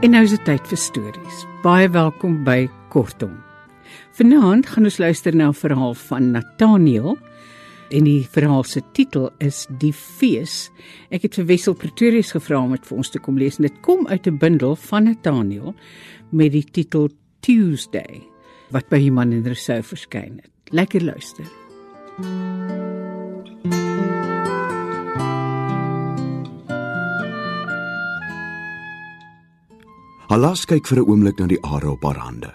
En nou is dit tyd vir stories. Baie welkom by Kortom. Vanaand gaan ons luister na 'n verhaal van Nathaniel en die verhaal se titel is Die Fees. Ek het vir Wessel Pretorius gevra om dit vir ons te kom lees en dit kom uit 'n bundel van Nathaniel met die titel Tuesday wat by Human en Resou verskyn het. Lekker luister. Halas kyk vir 'n oomblik na die are op haar hande.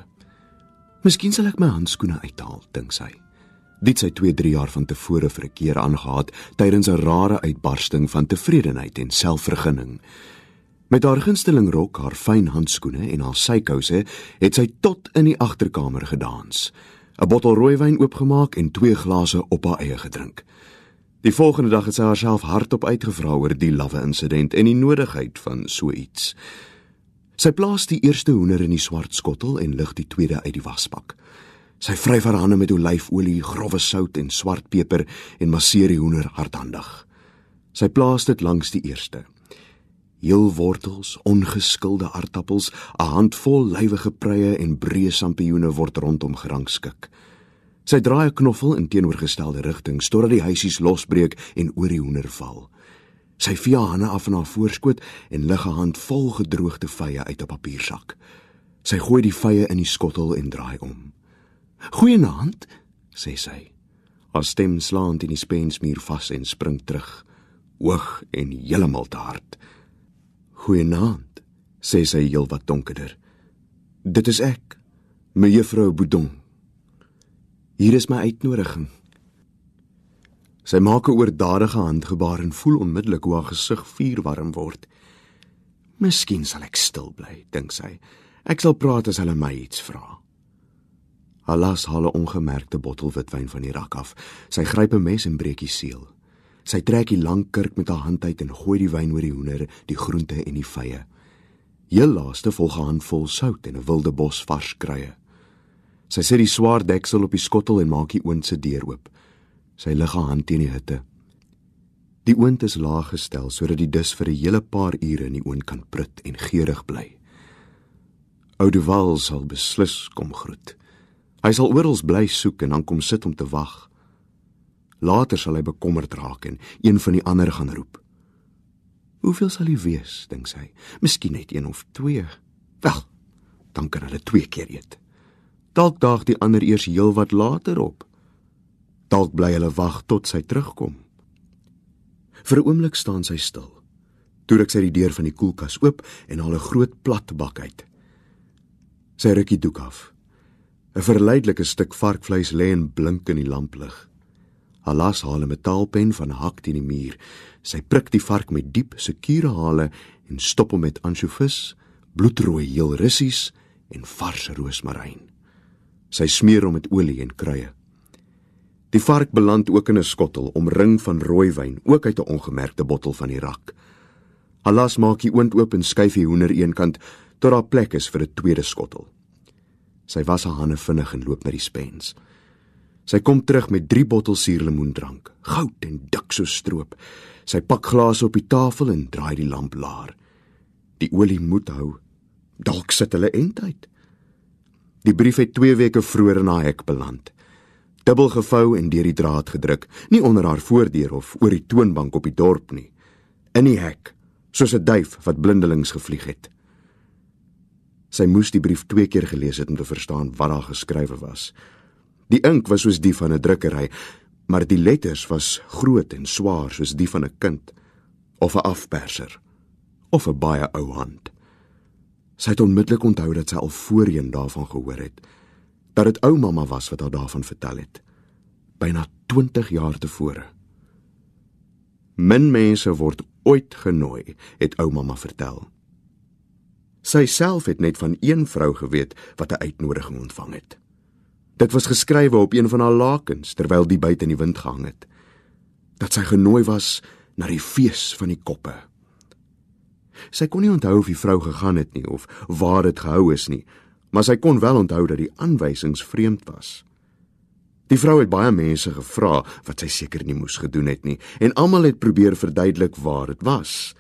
Miskien sal ek my handskoene uithaal, dink sy. Dit sy 2-3 jaar van tevore vir 'n keer aangehaat tydens 'n rare uitbarsting van tevredenheid en selfvergunning. Met haar gunsteling rok, haar fyn handskoene en haar sykouse het sy tot in die agterkamer gedans. 'n Bottel rooiwyn oopgemaak en twee glase op haar eie gedrink. Die volgende dag het sy haarself hardop uitgevra oor die lawwe insident en die nodigheid van so iets. Sy plaas die eerste hoender in die swart skottel en lig die tweede uit die wasbak. Sy vryf haar hande met olyfolie, grove sout en swart peper en masseer die hoender hardhandig. Sy plaas dit langs die eerste. Heel wortels, ongeskilde aardappels, 'n handvol lywige preye en breë sampioene word rondom gerangskik. Sy draai 'n knoffel in teenoorgestelde rigting totdat die huisies losbreek en oor die hoender val. Sy vee haar hande af in haar voorskoot en lig 'n hand vol gedroogde vye uit 'n papiersak. Sy gooi die vye in die skottel en draai om. "Goeienaand," sê sy. Haar stem slaand in die spensmuur vas en spring terug, hoog en heeltemal te hard. "Goeienaand," sê sy heelwat donkerder. "Dit is ek, mevrou Boudon. Hier is my uitnodiging." Sy maak 'n oordadige handgebaar en voel onmiddellik hoe haar gesig vuurwarm word. Miskien sal ek stil bly, dink sy. Ek sal praat as hulle my iets vra. Alas haal 'n ongemerkte bottel witwyn van die rak af. Sy gryp 'n mes en breek die seël. Sy trek die lang kurk met haar hand uit en gooi die wyn oor die hoender, die groente en die vye. Heel laaste volg 'n handvol sout en 'n wilde bos vars kruie. Sy sit die swaar deksel op die skottel en maak die oond se deur oop. Sy lig haar hand teen die hitte. Die oond is laag gestel sodat die dis vir 'n hele paar ure in die oond kan prut en geurig bly. Oudeval sal beslis kom groet. Hy sal oral bly soek en dan kom sit om te wag. Later sal hy bekommerd raak en een van die ander gaan roep. Hoeveel sal hy wees, dink sy? Miskien net een of twee. Wel, dan kan hulle twee keer eet. Dalk daag die ander eers heelwat later op. Dalk bly hulle wag tot sy terugkom. Vir 'n oomblik staan sy stil. Toe ek sy die deur van die koelkas oop en haal 'n groot plat bak uit. Sy ruk die doek af. 'n Verleidelike stuk varkvleis lê en blink in die lamplig. Halas haal 'n metaalpen van hak teen die muur. Sy prik die vark met diep, sekure hale en stop hom met ansjovis, bloedrooi heel russies en vars roosmaryn. Sy smeer hom met olie en kruie. Die vark beland ook in 'n skottel omring van rooiwyn, ook uit 'n ongemerkte bottel van die rak. Alas maak die oond oop en skuif die hoender eenkant tot daar plek is vir 'n tweede skottel. Sy was haar hande vinnig en loop na die spens. Sy kom terug met 3 bottels suurlemoendrank, goud en dik so stroop. Sy pak glase op die tafel en draai die lamp laer. Die olie moet hou. Dalk sit hulle eintyd. Die brief het 2 weke vroeër in haar hek beland dubbel gevou en deur die draad gedruk, nie onder haar voordeur of oor die toonbank op die dorp nie, in die hek, soos 'n duif wat blindelings gevlieg het. Sy moes die brief twee keer gelees het om te verstaan wat daar geskrywe was. Die ink was soos die van 'n drukkery, maar die letters was groot en swaar soos die van 'n kind of 'n afperser of 'n baie ou hand. Sy het onmiddellik onthou dat sy al voorheen daarvan gehoor het dat dit ou mamma was wat haar daarvan vertel het. Byna 20 jaar tevore. Min mense word ooit genooi, het ou mamma vertel. Sy self het net van een vrou geweet wat 'n uitnodiging ontvang het. Dit was geskrywe op een van haar lakens terwyl die buite in die wind gehang het. Dat sy genooi was na die fees van die koppe. Sy kon nie onthou of die vrou gegaan het nie of waar dit gehou is nie, maar sy kon wel onthou dat die aanwysings vreemd was. Die vrou het baie mense gevra wat sy seker nie moes gedoen het nie en almal het probeer verduidelik waar dit was.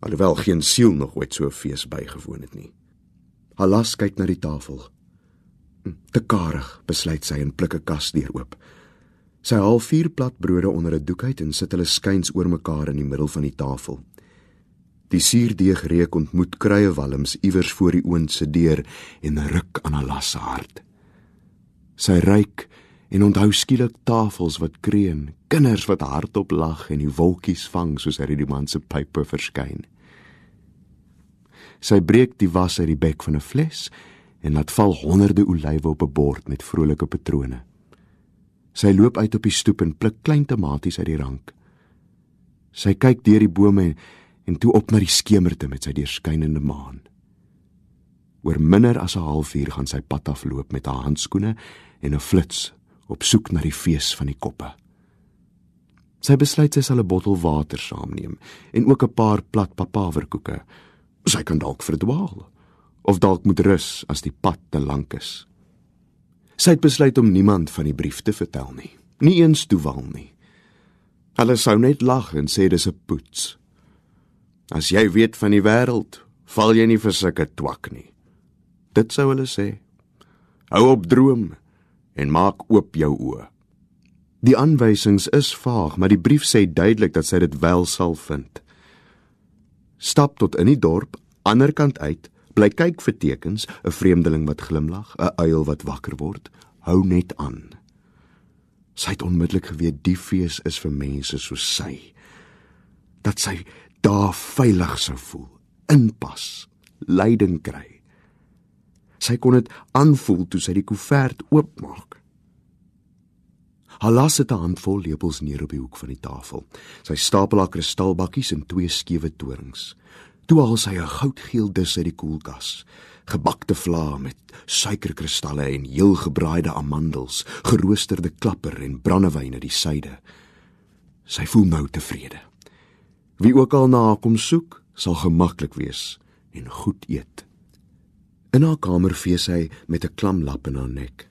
alhoewel geen siel nog ooit so 'n fees bygewoon het nie. Halas kyk na die tafel. Hm, te karig, besluit sy en pluk 'n kas deur oop. Sy haal vier plat brode onder 'n doek uit en sit hulle skuins oor mekaar in die middel van die tafel. Die suurdeeg reuk ontmoet kruie walms iewers voor die oond se deur en ruk aan Halas se hart. Sy ryk en onthou skielik tafels wat kreun, kinders wat hardop lag en die wolkies vang soos uit die man se pype verskyn. Sy breek die was uit die bek van 'n fles en laat val honderde olywe op 'n bord met vrolike patrone. Sy loop uit op die stoep en pluk klein tomaties uit die rank. Sy kyk deur die bome en, en toe op na die skemerte met sy deurskynende maan. Oor minder as 'n halfuur gaan sy pad afloop met haar handskoene en 'n flits op soek na die fees van die koppe. Sy besluit sy sal 'n bottel water saamneem en ook 'n paar plat papaverkoeke. Sy kan dalk verdwaal of dalk moet rus as die pad te lank is. Sy het besluit om niemand van die brief te vertel nie, nie eens toewal nie. Hulle sou net lag en sê dis 'n poets. As jy weet van die wêreld, val jy nie vir sulke twak nie. Dit sou hulle sê. Hou op droom en maak oop jou oë. Die aanwysings is vaag, maar die brief sê duidelik dat sy dit wel sal vind. Stap tot in die dorp, ander kant uit, bly kyk vir tekens, 'n vreemdeling wat glimlag, 'n uil wat wakker word, hou net aan. Sy het onmiddellik geweet die fees is vir mense soos sy. Dat sy daar veilig sou voel, inpas, leiding kry. Sy kon dit aanvoel toe sy die koevert oopmaak. Halas het 'n handvol lepels neer op die hoek van die tafel. Sy stapel haar kristalbakkies in twee skewe torings. Toe haal sy 'n goudgeel dis uit die koelkas. Gebakte vla met suikerkristalle en heel gebraaide amandels, geroosterde klapper en brandewyn uit die suide. Sy voel nou tevrede. Wie ook al na haar kom soek, sal gemaklik wees en goed eet. In haar kamer vee sy met 'n klam lap in haar nek.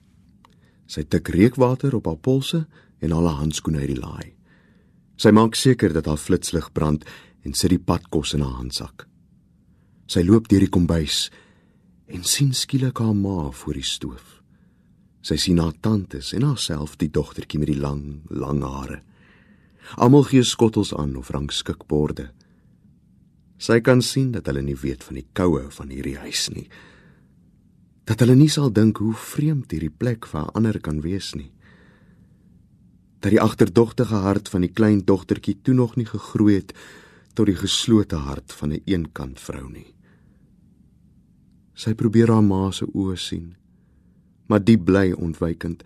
Sy tik reukwater op haar polse en al haar handskoene uit die laai. Sy maak seker dat haar flitslig brand en sit die padkos in haar handsak. Sy loop deur die kombuis en sien skielik haar ma voor die stoof. Sy sien haar tantes en haarself, die dogtertjie met die lang, lang hare. Almal gee skottels aan of rangskik borde. Sy kan sien dat hulle nie weet van die koue van hierdie huis nie dat hulle nie sal dink hoe vreemd hierdie plek vir 'n ander kan wees nie. Dat die agterdogtige hart van die klein dogtertjie toe nog nie gegroei het tot die geslote hart van 'n een eenkant vrou nie. Sy probeer haar ma se oë sien, maar die bly ontwykend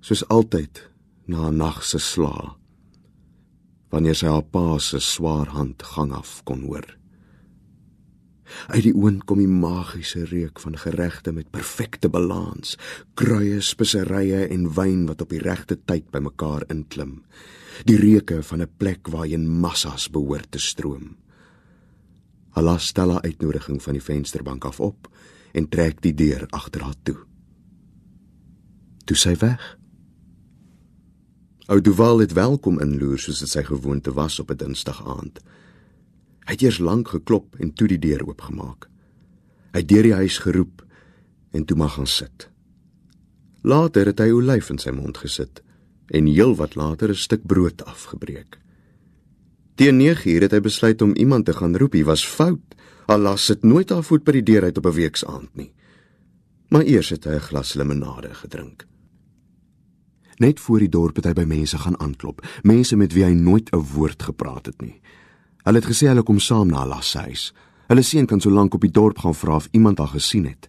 soos altyd na 'n nag se slaap wanneer sy haar pa se swaar hand gang af kon hoor. Uit die oond kom die magiese reuk van geregte met perfekte balans, kruie, speserye en wyn wat op die regte tyd bymekaar inklim. Die reuke van 'n plek waarheen massas behoort te stroom. Allah stel haar uitnodiging van die vensterbank af op en trek die deur agter haar toe. Toe sy weg. Ou Duval het welkom inloer soos dit sy gewoonte was op 'n Dinsdag aand. Hy het eers lank geklop en toe die deur oopgemaak. Hy het deur die huis geroep en toe mag gaan sit. Later het hy olyf in sy mond gesit en heelwat later 'n stuk brood afgebreek. Teen 9:00 het hy besluit om iemand te gaan roep. Hy was fout. Allah sit nooit haar voet by die deur uit op 'n weeksaand nie. Maar eers het hy 'n glas limonade gedrink. Net voor die dorp het hy by mense gaan aanklop, mense met wie hy nooit 'n woord gepraat het nie. Hulle het gesê hulle kom saam na Alas se huis. Hulle seun kan so lank op die dorp gaan vra of iemand haar gesien het.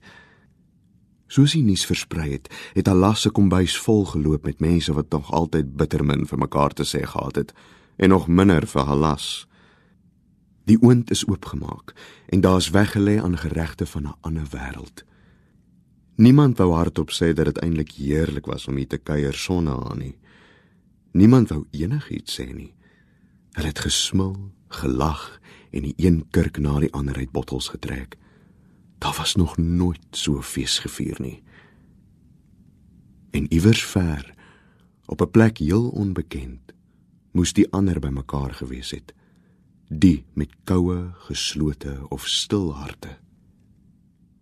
Soos die nuus versprei het, het Alas se kombuis vol geloop met mense wat nog altyd bitter min vir mekaar te sê gehad het en nog minder vir Alas. Die oond is oopgemaak en daar's weggelê aan geregte van 'n ander wêreld. Niemand wou hardop sê dat dit eintlik heerlik was om hier te kuier sonder haar nie. Niemand wou enigiets sê nie. Hulle het gesmil, gelag en die een kurk na die ander uit bottels getrek. Daar was nog nooit so fees gevier nie. En iewers ver, op 'n plek heel onbekend, moes die ander bymekaar gewees het. Die met koue, geslote of stil harte.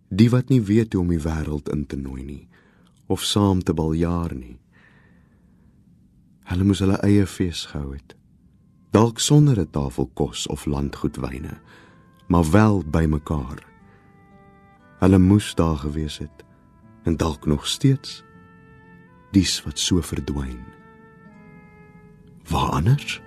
Die wat nie weet hoe om die wêreld in te nooi nie of saam te baljaar nie. Hulle moes hulle eie fees gehou het. Dalk sonder 'n tafel kos of landgoedwyne, maar wel bymekaar. Hulle moes daar gewees het en dalk nog steeds dies wat so verdwyn. Waar anders?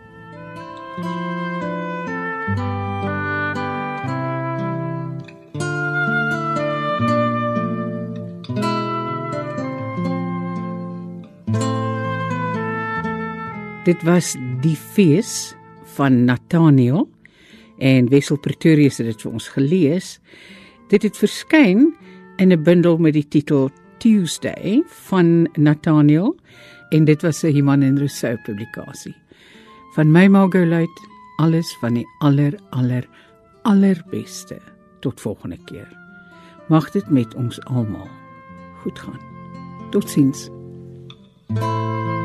Dit was die fees van Nathaniel en Wessel Pretorius het dit vir ons gelees. Dit het verskyn in 'n bundel met die titel Tuesday van Nathaniel en dit was 'n Human en Rousseau publikasie. Van my Margolite alles van die aller aller allerbeste. Tot volgende keer. Mag dit met ons almal goed gaan. Totsiens. thank you